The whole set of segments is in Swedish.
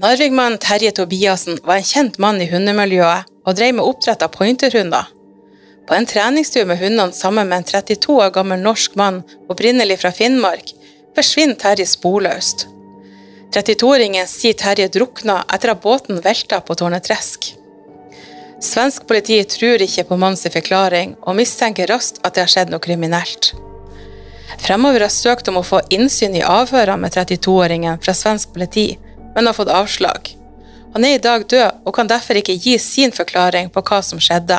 Narvik-mannen Terje Tobiassen var en kjent mann i hundemiljøet og drev med oppdrett av pointerhunder. På en treningstur med hundene sammen med en 32 år gammel norsk mann opprinnelig fra Finnmark, forsvinner Terje sporløst. 32-åringen sier Terje drukna etter at båten velta på Tårnetresk. Svensk politi tror ikke på mannens forklaring, og mistenker raskt at det har skjedd noe kriminelt. Fremover har søkt om å få innsyn i avhørene med 32-åringen fra svensk politi, men har fått avslag. Han er i dag død og kan derfor ikke gi sin forklaring på hva som skjedde.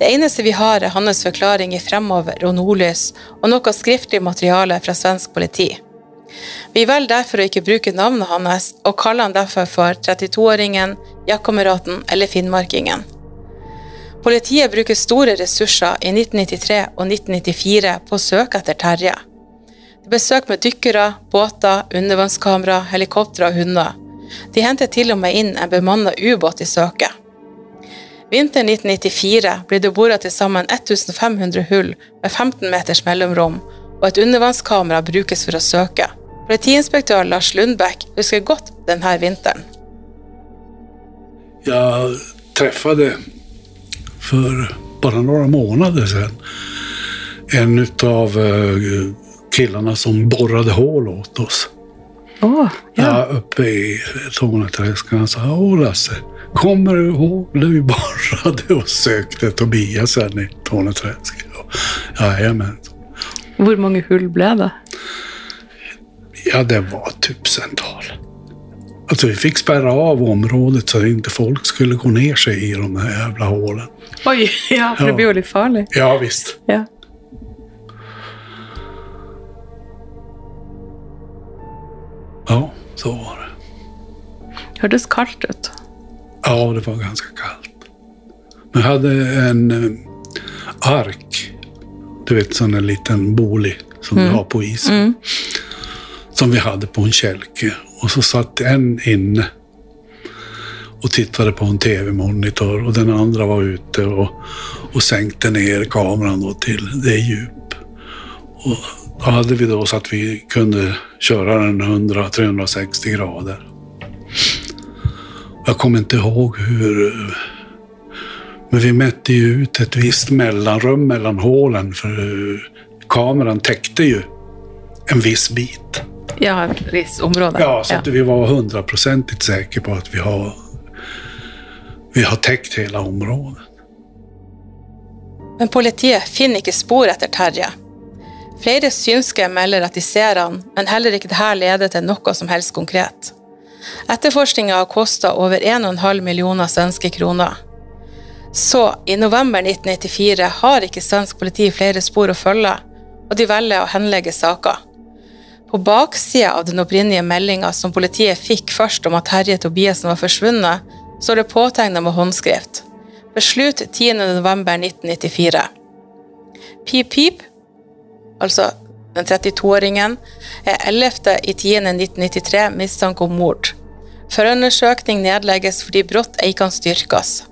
Det eneste vi har, er hans forklaring i Fremover og Nordlys og noe skriftlig materiale fra svensk politi. Vi velger derfor å ikke bruke navnet hans, og kaller han derfor for 32-åringen, jaktkameraten eller finnmarkingen. Politiet bruker store ressurser i 1993 og 1994 på å søke etter Terje besøk med dykkere, båter, undervannskamera, helikoptre og hunder. De hentet til og med inn en bemanna ubåt i søket. Vinteren 1994 ble det bora til sammen 1500 hull med 15 meters mellomrom, og et undervannskamera brukes for å søke. Politiinspektør Lars Lundbäck husker godt denne vinteren. Jag träffade för bara några månader sedan en av killarna som borrade hål åt oss. Oh, Ja. uppe i Torneträsk. Han sa, Åh Lasse, kommer du ihåg när vi borrade och sökte Tobias sen i Torneträsk? Jajamän. Hvor mange hull ble det? Ja, det var tusental. Alltså vi fick spärra av området så att inte folk skulle gå ner sig i de här jävla hålen. Oi, ja, for det blir jo litt farlig. Ja, visst. Ja. Så var det. Hørtes kaldt ut. Ja, det var ganska kallt. Men jag hade en eh, ark. Du vet, sån en liten bolig som vi har på isen. Som vi hade på en kälke. Och så satt en inne och tittade på en tv-monitor och den andra var ute och, och sänkte ner kameran då till det djup. Och då hade vi då så att vi kunde köra den 100-360 grader. Jag kommer inte ihåg hur... Men vi mätte ju ut ett visst mellanrum mellan hålen för kameran täckte ju en viss bit. Ja, et visst område. Ja, så att vi var hundraprocentigt säkra på att vi har, vi har täckt hela området. Men politiet finner ikke spor etter Terje. Flere synske melder at de ser han, men heller ikke dette leder til noe som helst konkret. Etterforskninga har kosta over 1,5 millioner svenske kroner. Så, i november 1994 har ikke svensk politi flere spor å følge, og de velger å henlegge saka. På baksida av den opprinnelige meldinga som politiet fikk først om at Terje Tobiassen var forsvunnet, står det påtegna med håndskrift. Beslut 10.11.1994. Pip Pip, altså den 32-åringen, er 11.10.1993 mistanke om mord. Forundersøkning nedlegges fordi brott ei kan styrkes.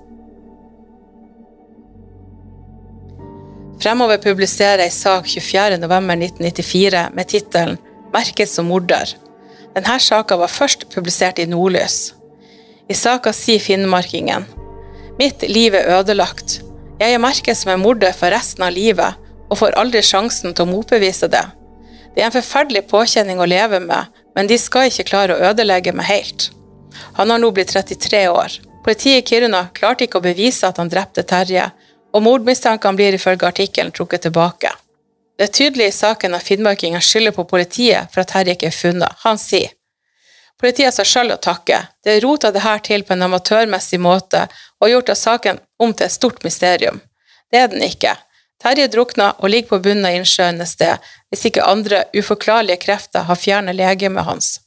Fremover publiserer ei sak 24.11.1994 med tittelen 'Merket som morder'. Denne saka var først publisert i Nordlys. I saka sier finnmarkingen Mitt liv er ødelagt. Jeg er merket som en morder for resten av livet, og får aldri sjansen til å motbevise det. Det er en forferdelig påkjenning å leve med, men de skal ikke klare å ødelegge meg helt. Han har nå blitt 33 år. Politiet i Kiruna klarte ikke å bevise at han drepte Terje, og mordmistankene blir ifølge artikkelen trukket tilbake. Det er tydelig i saken at finnmarkingen skylder på politiet for at Terje ikke er funnet. Han sier Politiet har seg sjøl å takke. Det rota det her til på en amatørmessig måte, og gjort av saken om til et stort mysterium. Det er den ikke. Terje drukna og ligger på bunnen av innsjøen et sted, hvis ikke andre uforklarlige krefter har fjernet legemet hans.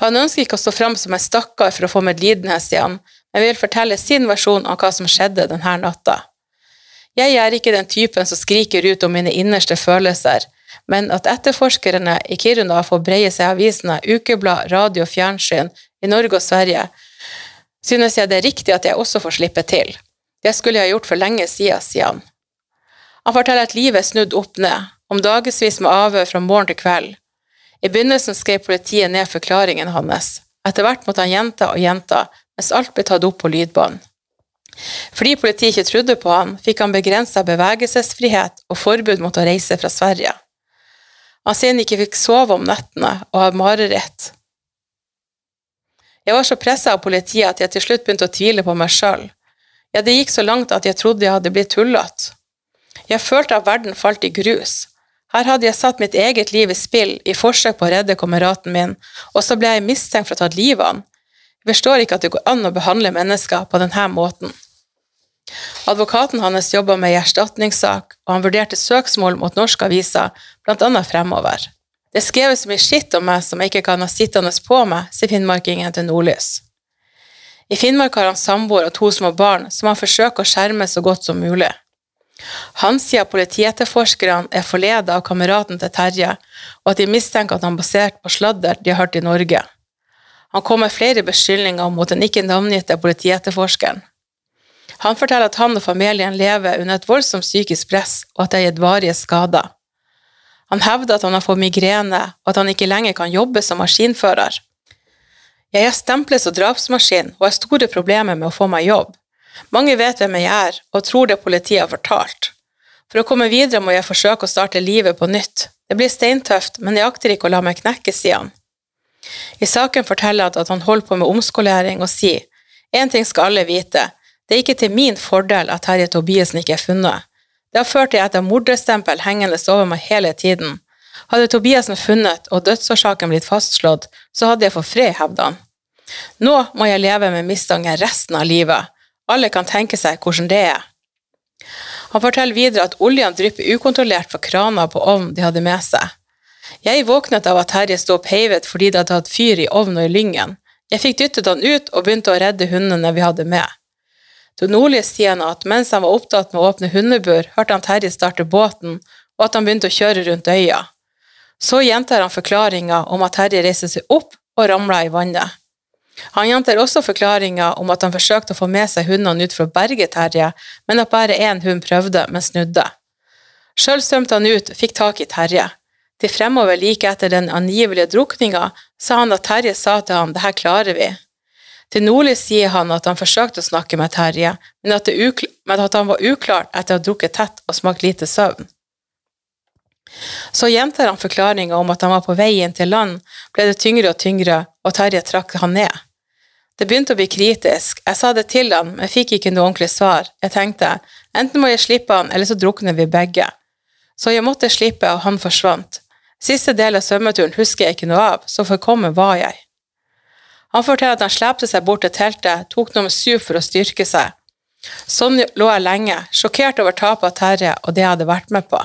Han ønsker ikke å stå fram som en stakkar for å få medlidenhet igjen, han, men vil fortelle sin versjon av hva som skjedde denne natta. Jeg er ikke den typen som skriker ut om mine innerste følelser, men at etterforskerne i Kiruna får breie seg avisene, ukeblad, radio og fjernsyn i Norge og Sverige, synes jeg det er riktig at jeg også får slippe til. Det skulle jeg ha gjort for lenge siden, sier han. Han forteller at livet er snudd opp ned, om dagevis med avhør fra morgen til kveld. I begynnelsen skrev politiet ned forklaringen hans. Etter hvert måtte han gjenta og gjenta, mens alt ble tatt opp på lydbånd. Fordi politiet ikke trodde på han, fikk han begrensa bevegelsesfrihet og forbud mot å reise fra Sverige. Han sier han ikke fikk sove om nettene og har mareritt. Jeg var så pressa av politiet at jeg til slutt begynte å tvile på meg sjøl. Ja, det gikk så langt at jeg trodde jeg hadde blitt tullete. Jeg følte at verden falt i grus. Her hadde jeg satt mitt eget liv i spill i forsøk på å redde kameraten min, og så ble jeg mistenkt for å ha tatt livet av han. Jeg forstår ikke at det går an å behandle mennesker på denne måten. Advokaten hans jobba med en erstatningssak, og han vurderte søksmål mot norske aviser, bl.a. fremover. Det er skrevet så mye skitt om meg som jeg ikke kan ha sittende på meg, sier finnmarkingen til Nordlys. I Finnmark har han samboer og to små barn som han forsøker å skjerme så godt som mulig. Han sier politietterforskerne er forledet av kameraten til Terje, og at de mistenker at han basert på sladder de har hørt i Norge. Han kom med flere beskyldninger mot den ikke navngitte politietterforskeren. Han forteller at han og familien lever under et voldsomt psykisk press, og at det har gitt varige skader. Han hevder at han har fått migrene, og at han ikke lenger kan jobbe som maskinfører. Jeg er stemplet som drapsmaskin og har store problemer med å få meg jobb. Mange vet hvem jeg er, og tror det politiet har fortalt. For å komme videre må jeg forsøke å starte livet på nytt. Det blir steintøft, men jeg akter ikke å la meg knekke, sier han. I saken forteller han at han holder på med omskolering, og sier én ting skal alle vite, det er ikke til min fordel at Terje Tobiassen ikke er funnet. Det har ført til et morderstempel hengende over meg hele tiden. Hadde Tobiassen funnet og dødsårsaken blitt fastslått, så hadde jeg fått fred, hevder han. Nå må jeg leve med mistanken resten av livet, alle kan tenke seg hvordan det er. Han forteller videre at oljen drypper ukontrollert fra krana på ovnen de hadde med seg. Jeg våknet av at Terje sto og fordi det hadde hatt fyr i ovnen og i lyngen. Jeg fikk dyttet han ut og begynte å redde hundene vi hadde med. Til nordlige sier han at mens han var opptatt med å åpne hundebur, hørte han Terje starte båten, og at han begynte å kjøre rundt øya. Så gjentar han forklaringa om at Terje reiste seg opp og ramla i vannet. Han gjentar også forklaringa om at han forsøkte å få med seg hundene ut for å berge Terje, men at bare én hund prøvde, men snudde. Sjøl svømte han ut, fikk tak i Terje. Til fremover like etter den angivelige drukninga sa han at Terje sa til ham det her klarer vi. Til Nordli sier han at han forsøkte å snakke med Terje, men at, men at han var uklart etter å ha drukket tett og smakt lite søvn. Så gjentar han forklaringa om at han var på vei inn til land, ble det tyngre og tyngre, og Terje trakk han ned. Det begynte å bli kritisk, jeg sa det til han, men fikk ikke noe ordentlig svar. Jeg tenkte, enten må jeg slippe han, eller så drukner vi begge. Så jeg måtte slippe, og han forsvant. Siste del av svømmeturen husker jeg ikke noe av, så forkommen var jeg. Han forteller at han slepte seg bort til teltet, tok nummer syv for å styrke seg. Sånn lå jeg lenge, sjokkert over tapet av Terje og det jeg hadde vært med på.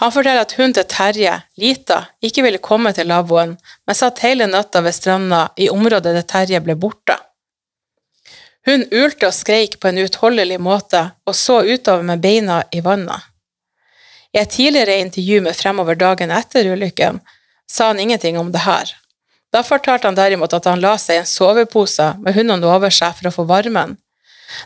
Han forteller at hunden til Terje, Lita, ikke ville komme til lavvoen, men satt hele natta ved stranda i området der Terje ble borte. Hun ulte og skreik på en uutholdelig måte og så utover med beina i vannet. I et tidligere intervju med Fremover dagen etter ulykken sa han ingenting om det her. Da fortalte han derimot at han la seg i en sovepose med hundene over seg for å få varmen.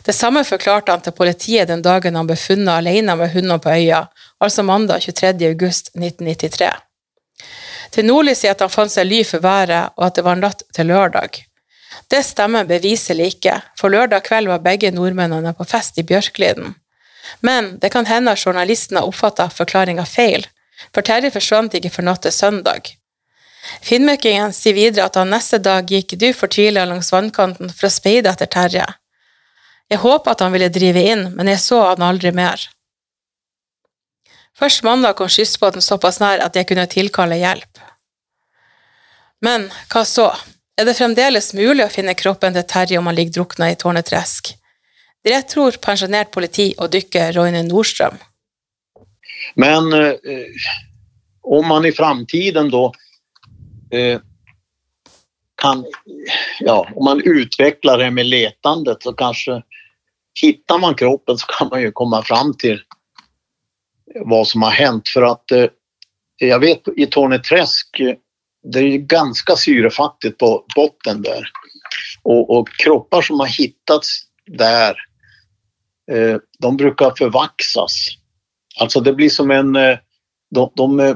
Det samme forklarte han til politiet den dagen han ble funnet alene med hundene på øya, altså mandag 23. august 1993. Til Nordli sier at han fant seg ly for været, og at det var natt til lørdag. Det stemmer beviselig ikke, for lørdag kveld var begge nordmennene på fest i Bjørkliden. Men det kan hende at journalisten har oppfatta forklaringa feil, for Terje forsvant ikke for natt til søndag. Finnmøkingen sier videre at han neste dag gikk du fortvila langs vannkanten for å speide etter Terje. Jeg håpa at han ville drive inn, men jeg så han aldri mer. Først mandag kom skyssbåten såpass nær at jeg kunne tilkalle hjelp. Men hva så? er det fremdeles mulig å finne kroppen til Terje om han ligger drukna i tårnetresk? Det tror pensjonert politi og dykker Roine Nordstrøm. Men eh, om man i framtiden då eh, kan, ja, om man utvecklar det med letandet så kanske hittar man kroppen så kan man ju komma fram till vad som har hänt. För att eh, jag vet i Torneträsk, eh, det är ju ganska syrefattigt på botten där. Och, och kroppar som har hittats där, eh, de brukar förvaxas. Alltså det blir som en, eh, de, de eh,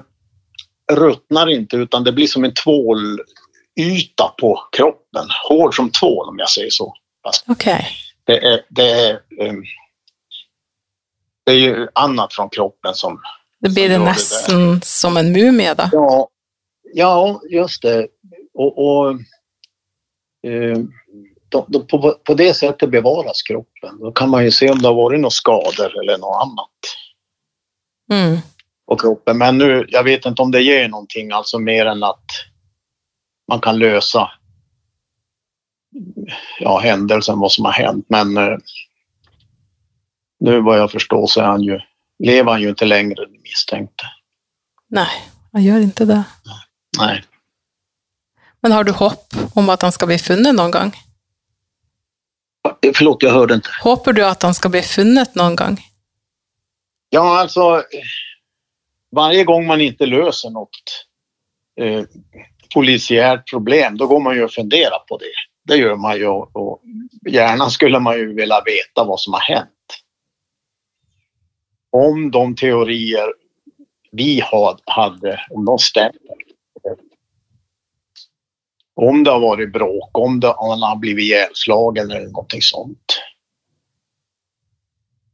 ruttnar inte utan det blir som en tvålyta på kroppen. Hård som tvål om jag säger så. Okej. Okej det är, det är, eh, det är ju annat från kroppen som... Det blir som det där. nesten som en mumie, da. Ja, ja just det. Och, och de, de, på, på det sättet bevaras kroppen. Då kan man ju se om det har varit några skador eller något annat Mm. på kroppen. Men nu, jag vet inte om det ger någonting, alltså mer än att man kan lösa ja, händelsen, vad som har hänt. Men eh, nu vad jag förstår så är han ju, lever han ju inte längre, den misstänkte. Nei, han gjør ikke det. Nej. Men har du håp om at han skal bli funnet noen gang? Eh, Förlåt, jag hörde inte. Håper du at han skal bli funnet noen gang? Ja, alltså varje gång man inte löser något eh, polisiärt problem, då går man ju och funderar på det. Det gör man ju och, gärna skulle man ju vilja veta vad som har hänt. Om de teorier vi hade, om de stämmer. Om det har varit bråk, om, om han har blivit ihjälslagen eller någonting sånt.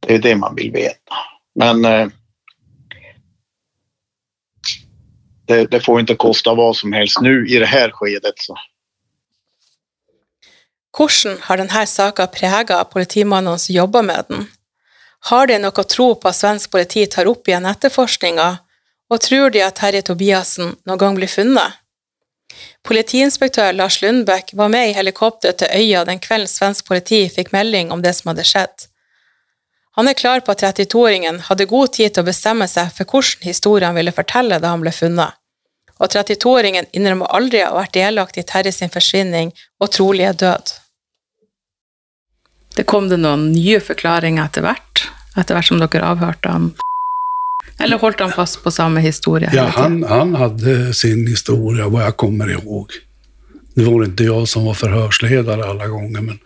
Det är det man vill veta. Men eh, det, det får inte kosta vad som helst nu i det här skedet. Så. Hvordan har denne saka prega politimannene som jobber med den? Har de noe tro på at svensk politi tar opp igjen etterforskninga, og tror de at Terje Tobiassen noen gang blir funnet? Politiinspektør Lars Lundbekk var med i helikopteret til øya den kvelden svensk politi fikk melding om det som hadde skjedd. Han er klar på at 32-åringen hadde god tid til å bestemme seg for hvordan historie han ville fortelle da han ble funnet, og 32-åringen innrømmer aldri å ha vært delaktig i Terje sin forsvinning og trolige død. Det kom det noen nye forklaringer etter hvert, etter hvert som dere avhørte han? Eller holdt han fast på samme historie? Ja, han, han hade sin historia, vad jag kommer ihåg. Det var inte jag som var förhörsledare alla gånger, men,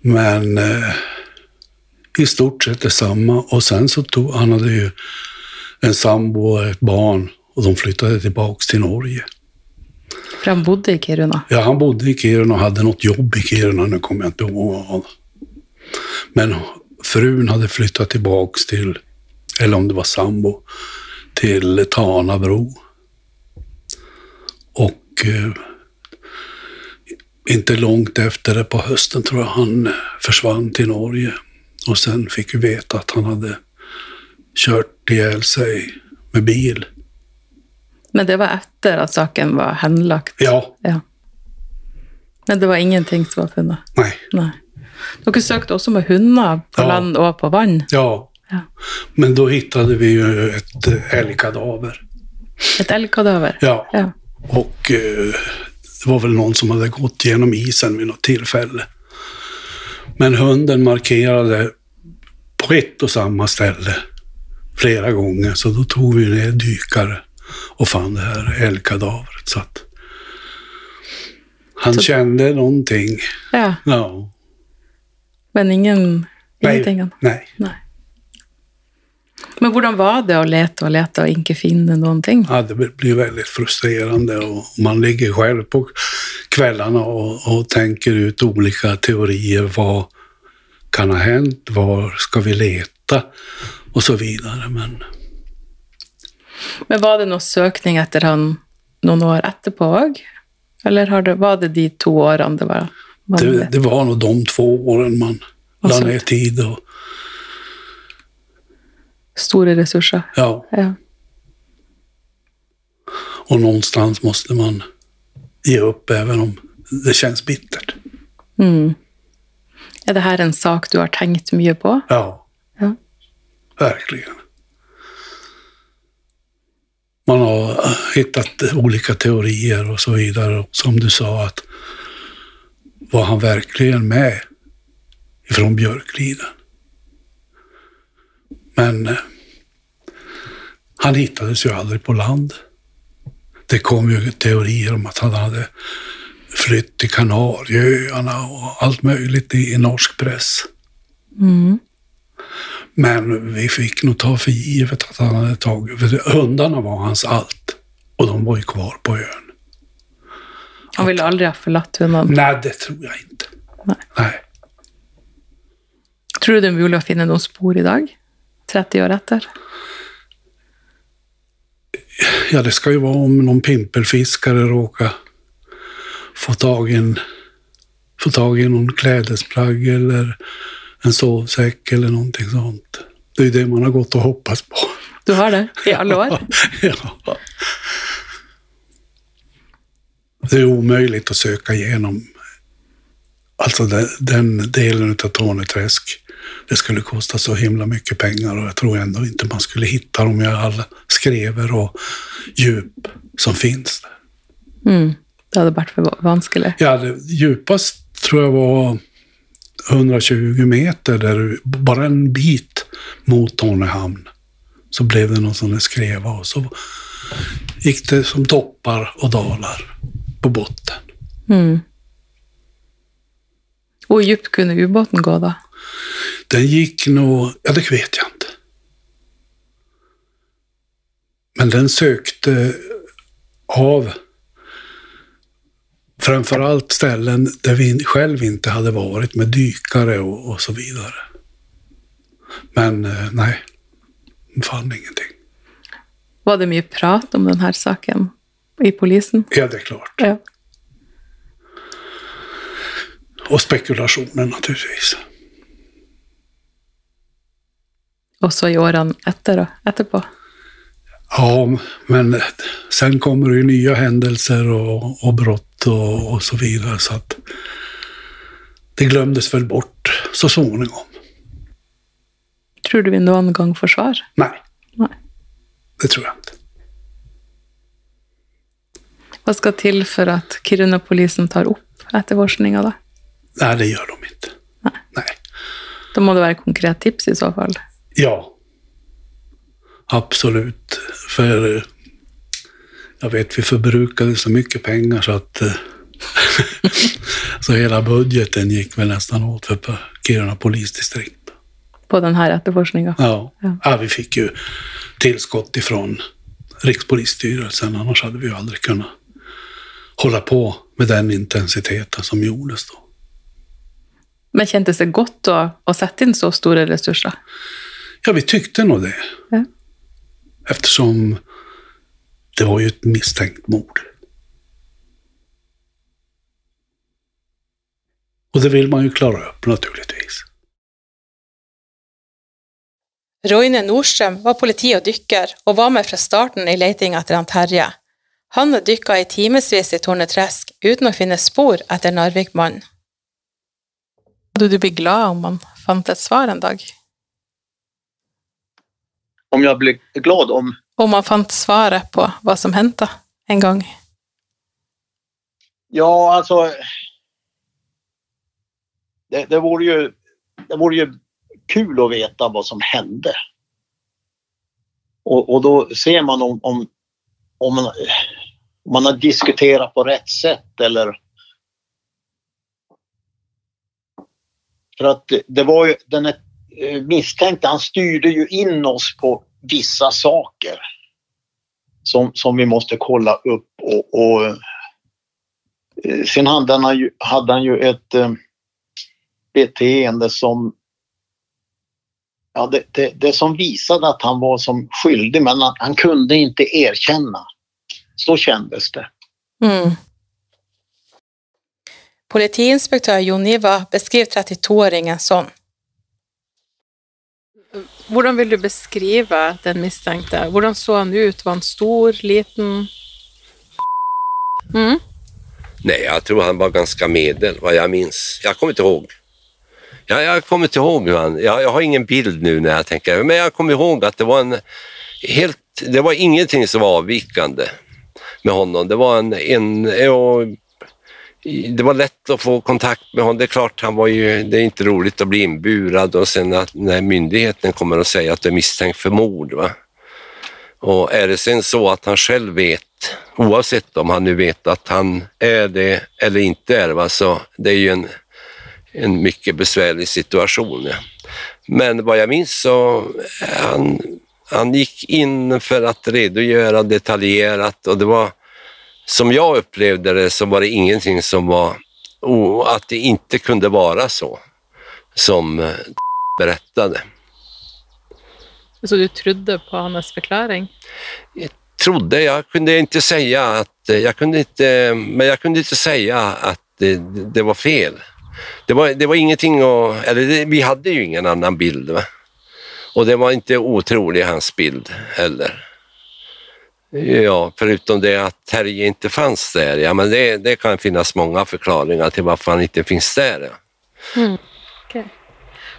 men eh, i stort sett detsamma. Och sen så tog, han hade ju en sambo och ett barn och de flyttade tillbaks till Norge. För han bodde i Kiruna? Ja, han bodde i Kiruna och hade något jobb i Kiruna, nu kommer jag inte ihåg vad. Men frun hade flyttat tillbaks till, eller om det var sambo, till Tanabro. Och eh, inte långt efter det på hösten tror jag han försvann till Norge. Och sen fick vi veta att han hade kört ihjäl sig med bil. Men det var etter at saken var henlagt? Ja, Ja. Men det var ingenting som var funnet? nej, Nei. Dere søkte også med hunder på Ja. land og på vann? ja. Ja. Men då hittade vi ju ett eh, älgkadaver. Et elgkadaver? Ja. Ja. Och eh, det var väl någon som hade gått genom isen vid något tillfälle. Men hunden markerade på ett och samma ställe flera gånger, så då tog vi ner dykare och fann det här älgkadavret. Så att han Så- kände någonting. ja. Ja. Men ingen, ingenting? Nej. annet? Nej. Nei. Men hvordan var det å lete og lete og ikke finne noen ting? Ja, det blir väldigt frustrerande och man ligger själv på kvällarna och, och tänker ut olika teorier. Vad kan ha hänt? Var ska vi leta? Och så vidare. Men Men var det noe søkning etter han noen år etterpå òg? Eller det, var det de to årene det var? var det, det var nog de två åren man la ner tid. Och, Store ressurser? ja, Ja. och någonstans måste man ge upp även om det känns bittert. Mm. Är det här en sak du har tänkt mycket på? Ja. Ja. Verkligen. Man har hittat olika teorier och så vidare. Och Som du sa, att var han verkligen med ifrån Björkliden? Men eh, han hittades ju aldrig på land. Det kom ju teorier om att han hade flytt till Kanarieöarna och allt möjligt i, i norsk press. Mm. Men vi fick nog ta för givet att han hade tagit, för hundarna var hans allt. Och de var ju kvar på ön. Han ville aldrig ha förlatt hunden. Nej, det tror jag inte. Nej. Nej. Tror du det är möjligt att finna någon spår idag? 30 år efter? Ja, det ska ju vara om någon pimpelfiskare råkar få tag i en, få tag i någon klädesplagg eller en sovsäck eller någonting sånt. Det är det man har gått och hoppats på. Du har det? I alla år? ja. Det är omöjligt att söka igenom alltså den, den delen av Torneträsk. Det skulle kosta så himla mycket pengar och jag tror ändå inte man skulle hitta dem i alla skrever och djup som finns där. Mm. Det hade varit för vanskligt. Ja, det djupast tror jag var 120 meter, där, bara en bit mot Tornehamn. Så blev det någon sån skreva och så gick det som toppar och dalar på botten. Mm. Och hur djupt kunde ubåten gå då? Den gick nog, ja det vet jag inte. Men den sökte av framförallt ställen där vi själv inte hade varit med dykare och, och så vidare. Men eh, nej, de fann ingenting. Var det mycket prat om den här saken i polisen? Ja, det är klart. Ja. Och spekulationer naturligtvis. Och så åren efter då, efterpå? Ja, men sen kommer det ju nya händelser och, och brott och, och så vidare. Så att det glömdes väl bort så småningom. Tror du vi någon gång får svar? Nej, Nej. det tror jag inte. Vad ska till för att Kiruna-polisen tar upp efterforskningen då? Nej, det gör de inte. Nej. Nej. Då må det vara konkret tips i så fall. Ja, absolut. För jag vet, vi förbrukade så mycket pengar så att eh, så hela budgeten gick väl nästan åt för Kiruna polisdistrikt. På den här efterforskningen? Ja. Ja. ja, vi fick ju tillskott ifrån Rikspolisstyrelsen, annars hade vi ju aldrig kunnat hålla på med den intensiteten som gjordes då. Men kändes det gott då att sätta in så stora resurser? Ja, vi tyckte nog det. Ja. Eftersom det var ju ett misstänkt mord. Och det vill man ju klara upp naturligtvis. Roine Nordström var politi og dykker, og var med fra starten i leting etter han Terje. Han dykka i timevis i Torneträsk uten å finne spor etter Narvik-mannen. Hadde du blitt glad om man fant et svar en dag? Om jag blir glad om... Om man fann svaret på vad som hände en gång? Ja, alltså... Det, det, vore ju, det vore ju kul att veta vad som hände. Och, och då ser man om, om, om, man, om man har diskuterat på rätt sätt eller... För att det, var ju den eh, misstänkte, han styrde ju in oss på vissa saker som, som vi måste kolla upp och, och eh, sen hade han ju, hade han ju ett eh, beteende som ja, det, det, det som visade att han var som skyldig men han, han kunde inte erkänna. Så kändes det. Mm. Politiinspektör Jon Iva beskrev 32-åringen som hur vill du beskriva den misstänkte? Hur såg han ut? Var han stor, liten? Mm. Nej, jag tror han var ganska medel, vad jag minns. Jag kommer inte ihåg. Ja, jag kommer inte ihåg hur han... Jag, jag har ingen bild nu när jag tänker, men jag kommer ihåg att det var en helt... Det var ingenting som var avvikande med honom. Det var en... en en det var lätt att få kontakt med honom. Det är klart, han var ju, det är inte roligt att bli inburad och sen att när myndigheten kommer och säger att du är misstänkt för mord. Va? Och är det sen så att han själv vet, oavsett om han nu vet att han är det eller inte är det, va? så det är ju en, en mycket besvärlig situation. Ja. Men vad jag minns så eh, han, han gick in för att redogöra detaljerat och det var som jag upplevde det så var det ingenting som var, oh, att det inte kunde vara så som eh, berättade. Så du trodde på hans förklaring? Jag trodde, jag kunde inte säga att, jag kunde inte, men jag kunde inte säga att det, det var fel. Det var, det var ingenting att, eller det, vi hade ju ingen annan bild. Va? Och det var inte otrolig hans bild heller. Ja, förutom det att Terje inte fanns där. Ja, men det, det kan finnas många förklaringar till varför han inte finns där. Mm. Okay.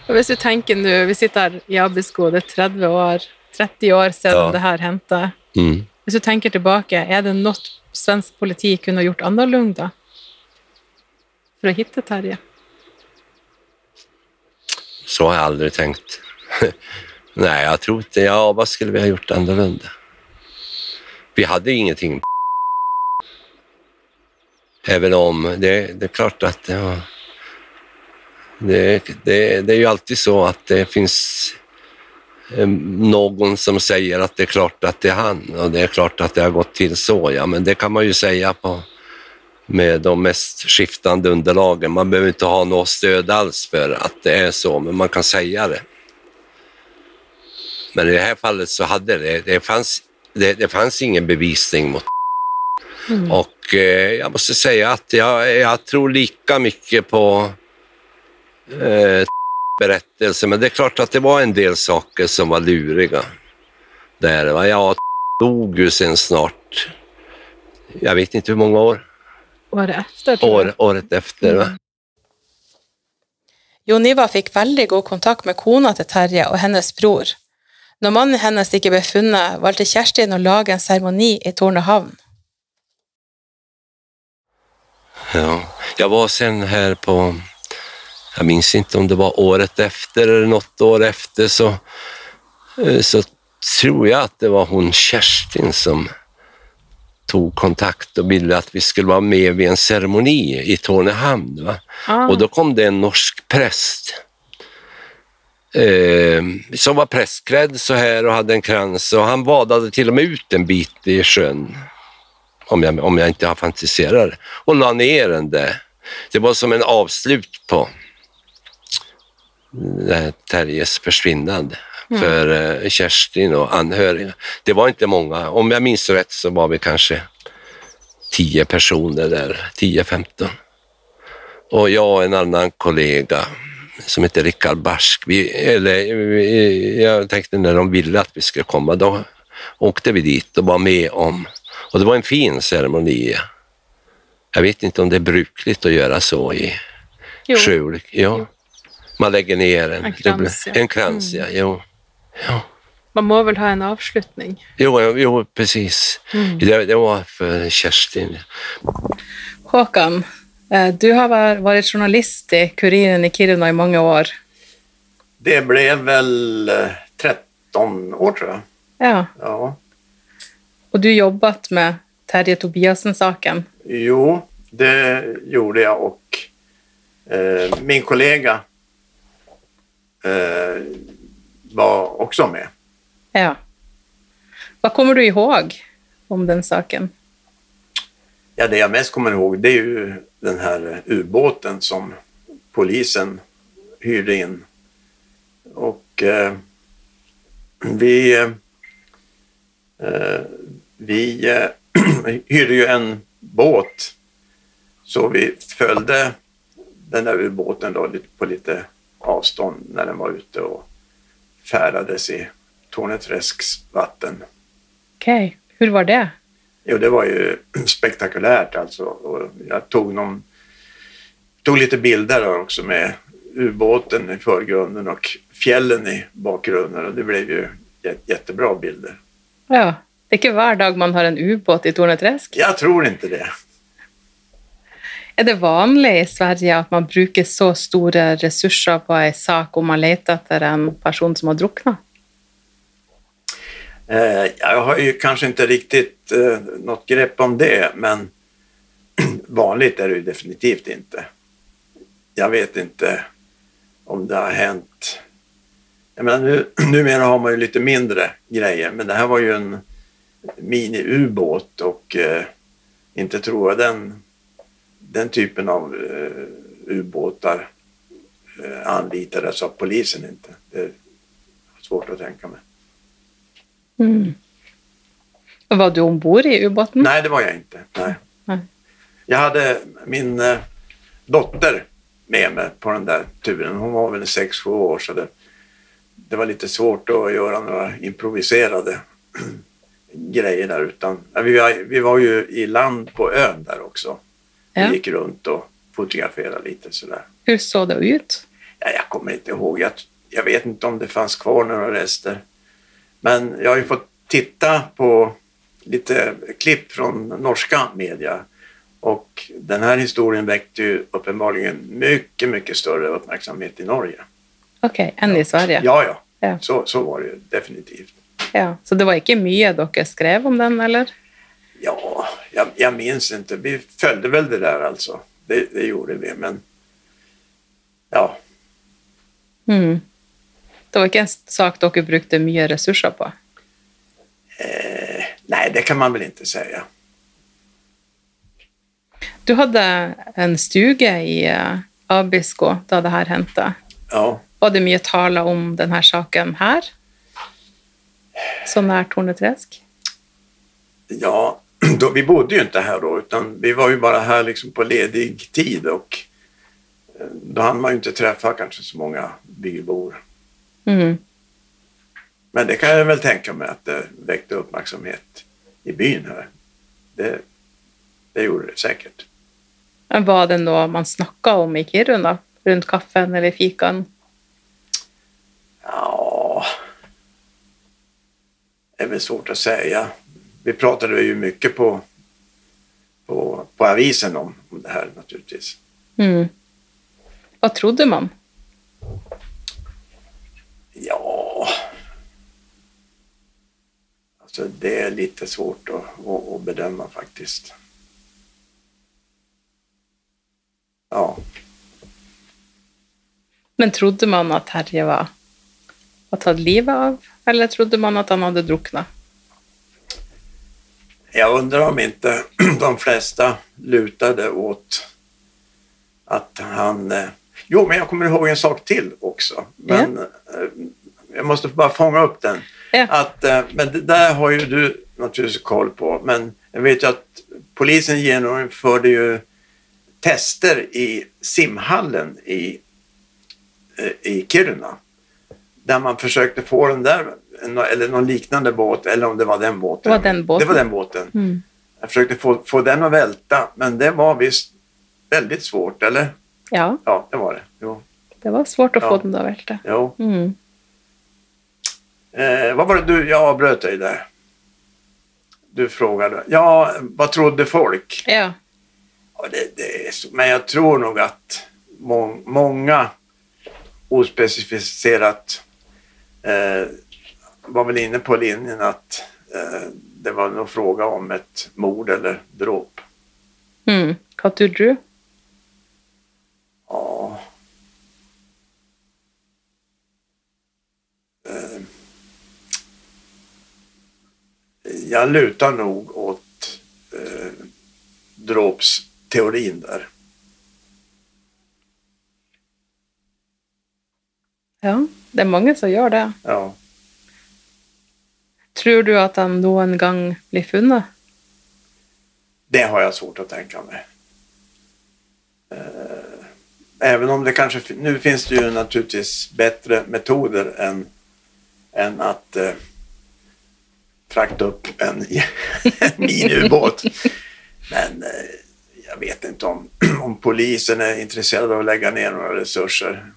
Och hvis du tänker nu, vi sitter i Abisko, det är 30 år, 30 år sedan ja. det här hände. Mm. Hvis du tänker tillbaka, är det något svensk politik kunde ha gjort annorlunda för att hitta Terje? Så har jag aldrig tänkt. Nej, jag tror inte. Ja, vad skulle vi ha gjort annorlunda? Vi hade ingenting Även om det, det är klart att det, var, det, det, det är ju alltid så att det finns eh, någon som säger att det är klart att det är han och det är klart att det har gått till så. Ja, men det kan man ju säga på, med de mest skiftande underlagen. Man behöver inte ha något stöd alls för att det är så, men man kan säga det. Men i det här fallet så hade det, det fanns, det, det fanns ingen bevisning mot mm. Och eh, jag måste säga att jag, jag tror lika mycket på eh, berättelse, men det är klart att det var en del saker som var luriga. Där, va? Jag dog ju sen snart, jag vet inte hur många år. Året efter? År, året efter. Va? Mm. Joniva fick väldigt god kontakt med kona till Terje och hennes bror. När mannen hennes inte blev funnet, valde Kerstin att laga en ceremoni i Tornehamn. Ja, jag var sen här på, jag minns inte om det var året efter eller något år efter, så, eh, så tror jag att det var hon Kerstin som tog kontakt och ville att vi skulle vara med vid en ceremoni i Tornehamn. Ah. Och då kom det en norsk präst eh, som var prästklädd så här och hade en krans och han badade till och med ut en bit i sjön. Om jag, om jag inte har fantiserat och la ner den där. Det var som en avslut på Terjes försvinnande mm. för eh, Kerstin och anhöriga. Det var inte många. Om jag minns rätt så var vi kanske tio personer där, 10-15. Och jag och en annan kollega som heter Rickard Barsk. Vi, eller, vi, jag tänkte när de ville att vi skulle komma, då åkte vi dit och var med om, och det var en fin ceremoni. Jag vet inte om det är brukligt att göra så i Sjöulk. Ja. Man lägger ner en, en krans. Ja. En krans, mm. ja. Jo. ja. Man må väl ha en avslutning? Jo, jo precis. Mm. Det, det var för Kerstin. Håkan, du har varit journalist i Kuriren i Kiruna i många år. Det blev väl 13 eh, år tror jag. Ja. ja. Och du jobbat med Terje Tobiasen-saken? Jo, det gjorde jag och eh, min kollega eh, var också med. Ja. Vad kommer du ihåg om den saken? Ja, det jag mest kommer ihåg det är ju den här eh, ubåten som polisen hyrde in. Och eh, vi, eh, vi eh, hyrde ju en båt så vi följde den där ubåten då på lite avstånd när den var ute och färdades i Torneträsks vatten. Okej, okay. hur var det? Jo, det var ju spektakulärt alltså. Och jag tog, någon, tog lite bilder också med ubåten i förgrunden och fjällen i bakgrunden och det blev ju jä- jättebra bilder. Ja. Det är inte hver dag man har en ubåt i Torneträsk. Jag tror inte det. Er det vanlig i Sverige at man bruker så store ressurser på en sak om man leter etter en person som har druknet? Eh, jag har ju kanske inte riktigt eh, något grepp om det, men vanligt är det ju definitivt inte. Jag vet inte om det har hänt. Jag menar, nu, numera har man ju lite mindre grejer, men det här var ju en mini-ubåt och eh, inte tror jag den, den typen av eh, ubåtar eh, anlitades av polisen inte. Det är svårt att tänka mig. Mm. Var du ombord i ubåten? Nej, det var jag inte. Nej. Nej. Jag hade min eh, dotter med mig på den där turen. Hon var väl 6-7 år så det, det var lite svårt att göra några improviserade grejer där. Utan, vi, var, vi var ju i land på ön där också. Ja. Vi gick runt och fotograferade lite sådär. Hur såg det ut? Ja, jag kommer inte ihåg. Jag, jag vet inte om det fanns kvar några rester. Men jag har ju fått titta på lite klipp från norska media. Och den här historien väckte ju uppenbarligen mycket, mycket större uppmärksamhet i Norge. Okej, än i Sverige? Ja, ja. Ja. Så, så var det ju definitivt. Ja, Så det var ikke mye dere skrev om den, eller? Ja, jag, jag minns inte. Vi följde väl det där alltså. Det, det gjorde vi, men ja, Mm. Det var ikke en sak dere brukte mye ressurser på? eh, nej, det kan man väl inte säga. Du hadde en stuge i eh, Abisko da det her hendte. Ja, Var det mye tale om denne saken her? Så nær Torneträsk? Ja, då, vi bodde ju inte här då utan vi var ju bara här liksom på ledig tid och eh, då hann man ju inte träffa kanske så många bybor. Mm. Men det kan jag väl tänka mig att det väckte uppmärksamhet i byn här. Det, det gjorde det säkert. Men Var det noe man snakka om i Kiruna? Rundt kaffen eller fikaen? Ja, det är väl svårt att säga. Vi pratade ju mycket på, på, på avisen om, om det här naturligtvis. Mm. Vad trodde man? Ja, alltså det är lite svårt att, att, att bedöma faktiskt. Ja, Men trodde man at Terje var, var tatt livet av, eller trodde man at han hadde drukna? jag undrar om inte de flesta lutade åt att han... eh, Jo, men jag kommer ihåg en sak till också. Men eh, jag måste bara fånga upp den. Ja. Att, eh, men det där har ju du naturligtvis koll på. Men jag vet ju att polisen genomförde ju tester i simhallen i, eh, i Kiruna. Där man försökte få den där, eller någon liknande båt, eller om det var den båten. Det var den båten. Det var den båten. Mm. Jag försökte få, få den att välta, men det var visst väldigt svårt, eller? Ja, Ja, det var det. Jo. det var svårt att Ja. få den att välta. jo. Mm. Eh, vad var det du, jag avbröt dig där. Du frågade. Ja, vad trodde folk? Ja. Ja, det, det är så, men jag tror nog att må, många ospecificerat eh, var väl inne på linjen att eh, det var nog fråga om ett mord eller dråp. Mm. Hva trodde du? Ja. Eh, Jag lutar nog åt eh, dråpsteorin där. Ja, det är många som gör det. Ja. Tror du att han någon gång blir funnet? Det har jag svårt att tänka mig. Eh, Även om det kanske, nu finns det ju naturligtvis bättre metoder än, än att eh, frakta upp en, miniubåt. Men eh, jag vet inte om, om polisen är intresserad av att lägga ner några resurser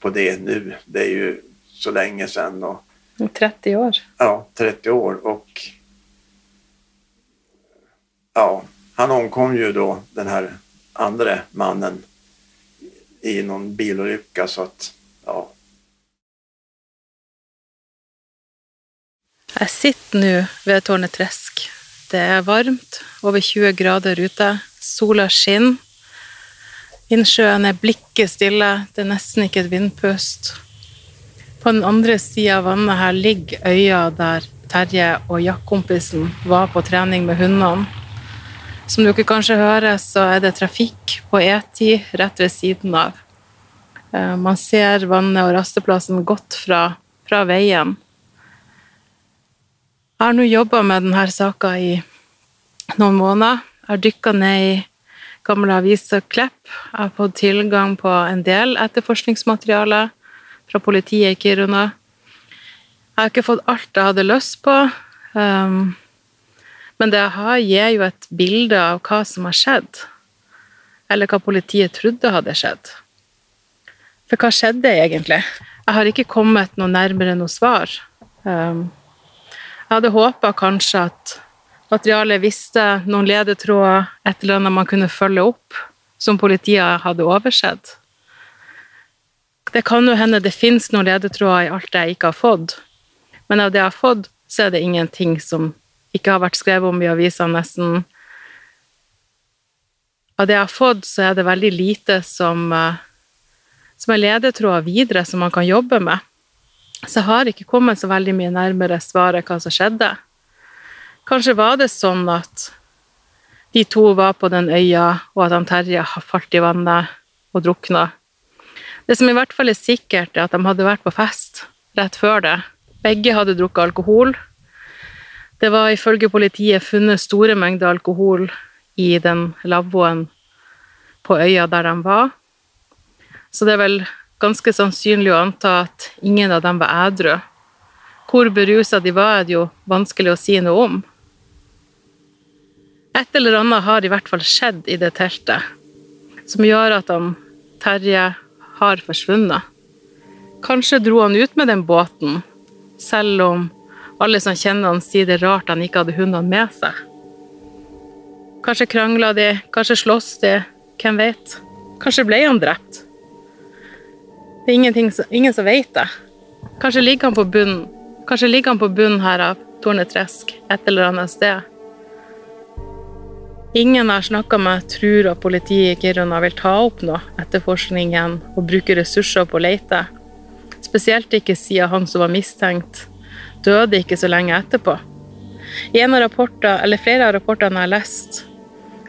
på det nu. Det är ju så länge sedan. Och, 30 år. Ja, 30 år. Och ja, han omkom ju då, den här andra mannen, i någon bilolycka. Så att, ja. Jag sitter nu vid Torneträsk. Det är varmt, över 20 grader ute. Sola skinner. Innsjøen er blicken stille, det er nesten ikke et vindpust. På den andre sida av vannet her ligger øya der Terje og jaktkompisen var på trening med hundene. Som dere kanskje hører, så er det trafikk på E10 rett ved siden av. Eh, man ser vannet og rasteplassen godt fra, fra veien. Har nå jobba med denne saka i noen måneder. Jeg har dykka ned i gamle avisklipp. Jeg har fått tilgang på en del etterforskningsmateriale fra politiet i Kiruna. Jeg har ikke fått alt jeg hadde lyst på, um, men det jeg har, gir jo et bilde av hva som har skjedd. Eller hva politiet trodde hadde skjedd. For hva skjedde egentlig? Jeg har ikke kommet noe nærmere noe svar. Um, jeg hadde håpa kanskje at materialet visste noen ledetråder, et eller annet man kunne følge opp, som politiet hadde oversett. Det kan jo hende det finnes noen ledetråder i alt jeg ikke har fått, men av det jeg har fått, så er det ingenting som ikke har vært skrevet om i avisene, nesten. Av det jeg har fått, så er det veldig lite som, eh, som er ledetråder videre som man kan jobbe med. Så jeg har ikke kommet så veldig mye nærmere svaret hva som skjedde. Kanskje var det sånn at de to var på den øya, og at han Terje har falt i vannet og drukna. Det som i hvert fall er sikkert, er at de hadde vært på fest rett før det. Begge hadde drukket alkohol. Det var ifølge politiet funnet store mengder alkohol i den lavvoen på øya der de var. Så det er vel ganske sannsynlig å anta at ingen av dem var edru. Hvor berusa de var, er det jo vanskelig å si noe om. Et eller annet har i hvert fall skjedd i det teltet som gjør at han Terje har forsvunnet. Kanskje dro han ut med den båten, selv om alle som kjenner han sier det er rart han ikke hadde hundene med seg. Kanskje krangla de, kanskje sloss de, hvem vet? Kanskje ble han drept? Det er ingen som vet det. Kanske ligger han på bunnen Kanske ligger han på bunnen här av Torneträsk, ett eller annat sted. Ingen jeg har snakka med, tror at politiet i Kiruna vil ta opp noe etterforskningen og bruke ressurser på å lete. Spesielt ikke siden han som var mistenkt, døde ikke så lenge etterpå. I en av rapporter, eller flere av rapportene jeg har lest,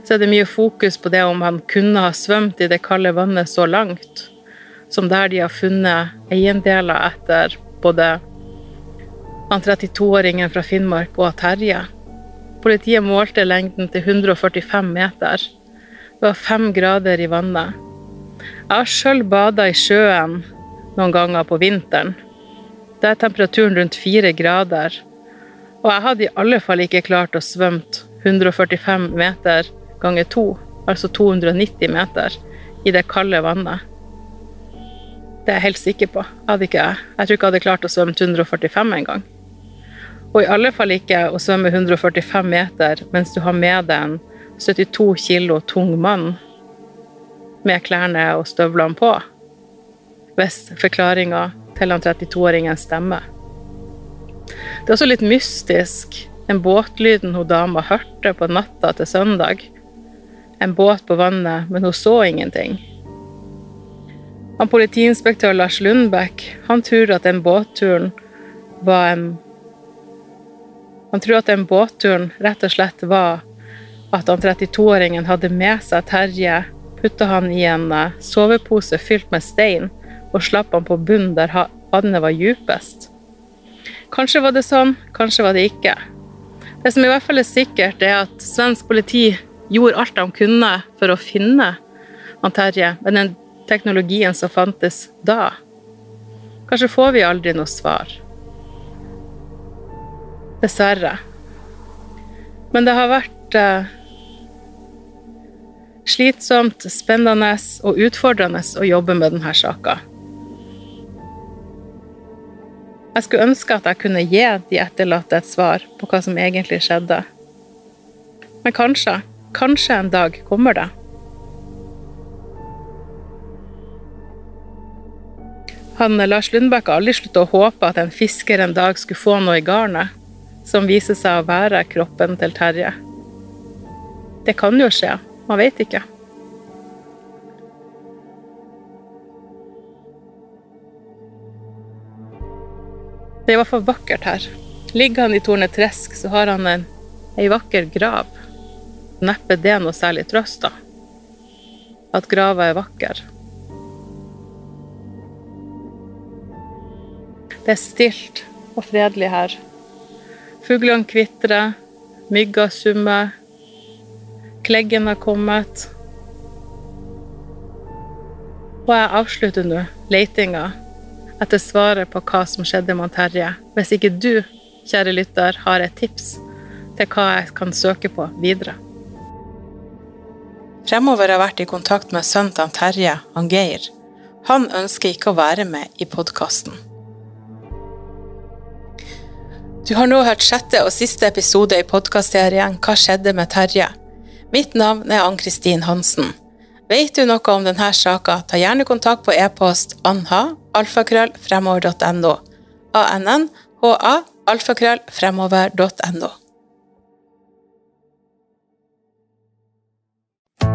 så er det mye fokus på det om han kunne ha svømt i det kalde vannet så langt, som der de har funnet eiendeler etter både han 32-åringen fra Finnmark og Terje. Politiet målte lengden til 145 meter. Det var fem grader i vannet. Jeg har sjøl bada i sjøen noen ganger på vinteren. Da er temperaturen rundt fire grader. Og jeg hadde i alle fall ikke klart å svømme 145 meter ganger to, altså 290 meter, i det kalde vannet. Det er jeg helt sikker på. Jeg, hadde ikke, jeg tror ikke jeg hadde klart å svømme 145 engang. Og i alle fall ikke å svømme 145 meter mens du har med deg en 72 kilo tung mann med klærne og støvlene på, hvis forklaringa til han 32-åringen stemmer. Det er også litt mystisk, den båtlyden hun dama hørte på natta til søndag. En båt på vannet, men hun så ingenting. Han Politiinspektør Lars Lundbäck han tror at den båtturen var en han tror at den båtturen rett og slett var at han 32-åringen hadde med seg Terje, putta han i en eh, sovepose fylt med stein og slapp han på bunnen der vannet var djupest. Kanskje var det sånn, kanskje var det ikke. Det som i hvert fall er sikkert, er at svensk politi gjorde alt de kunne for å finne han Terje men den teknologien som fantes da. Kanskje får vi aldri noe svar. Dessverre. Men det har vært eh, slitsomt, spennende og utfordrende å jobbe med denne saka. Jeg skulle ønske at jeg kunne gi de etterlatte et svar på hva som egentlig skjedde. Men kanskje, kanskje en dag kommer det. Han, Lars Lundbakk har aldri sluttet å håpe at en fisker en dag skulle få noe i garnet som viser seg å være kroppen til Terje. Det kan jo skje, man vet ikke. Det er i hvert fall vakkert her. Ligger han i Tornetresk, så har han en, ei vakker grav. Neppe det noe særlig trøst, da. At grava er vakker. Det er stilt og fredelig her. Fuglene kvitrer, mygga summer, kleggen har kommet. Og jeg avslutter nå letinga etter svaret på hva som skjedde med Terje. Hvis ikke du, kjære lytter, har et tips til hva jeg kan søke på videre. Fremover har jeg vært i kontakt med sønnen til Terje, han Geir. Han ønsker ikke å være med i podkasten. Du har nå hørt sjette og siste episode i podkastserien Hva skjedde med Terje? Mitt navn er Ann-Kristin Hansen. Vet du noe om denne saka, ta gjerne kontakt på e-post anha.alfakrøllfremover.no. alfakrøll